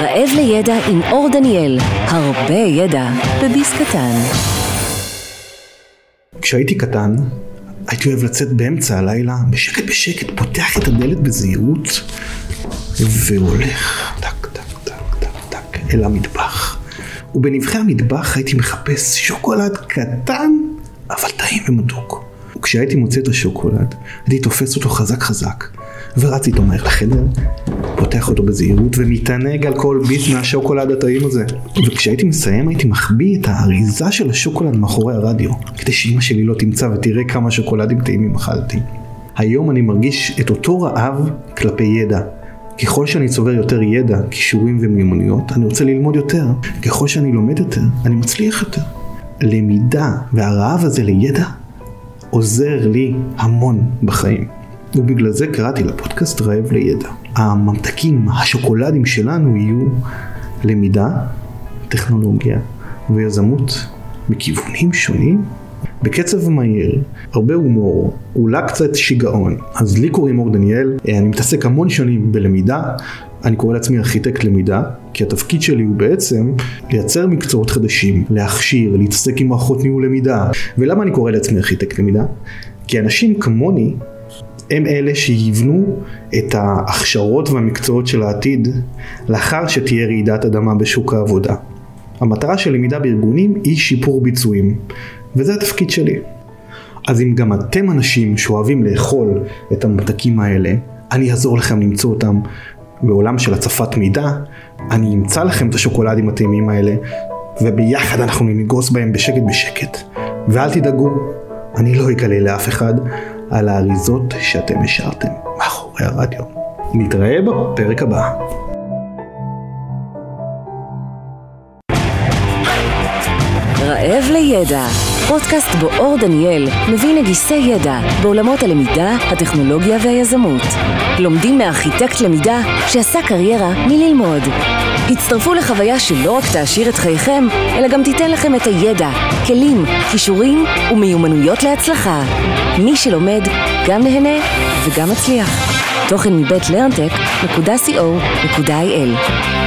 רעב לידע עם אור דניאל, הרבה ידע בביס קטן. כשהייתי קטן, הייתי אוהב לצאת באמצע הלילה, בשקט בשקט, פותח את הדלת בזהירות, והולך טק טק טק טק טק אל המטבח. ובנבכי המטבח הייתי מחפש שוקולד קטן, אבל טעים ומתוק. וכשהייתי מוצא את השוקולד, הייתי תופס אותו חזק חזק, ורץ איתו מהר לחדר, פותח אותו בזהירות ומתענג על כל ביס מהשוקולד הטעים הזה. וכשהייתי מסיים הייתי מחביא את האריזה של השוקולד מאחורי הרדיו, כדי שאימא שלי לא תמצא ותראה כמה שוקולדים טעימים אכלתי. היום אני מרגיש את אותו רעב כלפי ידע. ככל שאני צובר יותר ידע, כישורים ומיומנויות, אני רוצה ללמוד יותר. ככל שאני לומד יותר, אני מצליח יותר. למידה והרעב הזה לידע עוזר לי המון בחיים. ובגלל זה קראתי לפודקאסט רעב לידע. הממתקים, השוקולדים שלנו יהיו למידה, טכנולוגיה ויזמות מכיוונים שונים בקצב מהיר, הרבה הומור, אולי קצת שיגעון. אז לי קוראים אור דניאל, אני מתעסק המון שנים בלמידה, אני קורא לעצמי ארכיטקט למידה, כי התפקיד שלי הוא בעצם לייצר מקצועות חדשים, להכשיר, להתעסק עם מערכות ניהול למידה. ולמה אני קורא לעצמי ארכיטקט למידה? כי אנשים כמוני הם אלה שיבנו את ההכשרות והמקצועות של העתיד לאחר שתהיה רעידת אדמה בשוק העבודה. המטרה של למידה בארגונים היא שיפור ביצועים, וזה התפקיד שלי. אז אם גם אתם אנשים שאוהבים לאכול את הממתקים האלה, אני אעזור לכם למצוא אותם בעולם של הצפת מידע, אני אמצא לכם את השוקולדים הטעימים האלה, וביחד אנחנו נגרוס בהם בשקט בשקט. ואל תדאגו, אני לא אגלה לאף אחד על האריזות שאתם השארתם מאחורי הרדיו. נתראה בפרק הבא. רעב לידע, פודקאסט בו אור דניאל מביא נגיסי ידע בעולמות הלמידה, הטכנולוגיה והיזמות. לומדים מארכיטקט למידה שעשה קריירה מללמוד. הצטרפו לחוויה שלא רק תעשיר את חייכם, אלא גם תיתן לכם את הידע, כלים, כישורים ומיומנויות להצלחה. מי שלומד, גם נהנה וגם מצליח. תוכן מבית לרנטק.co.il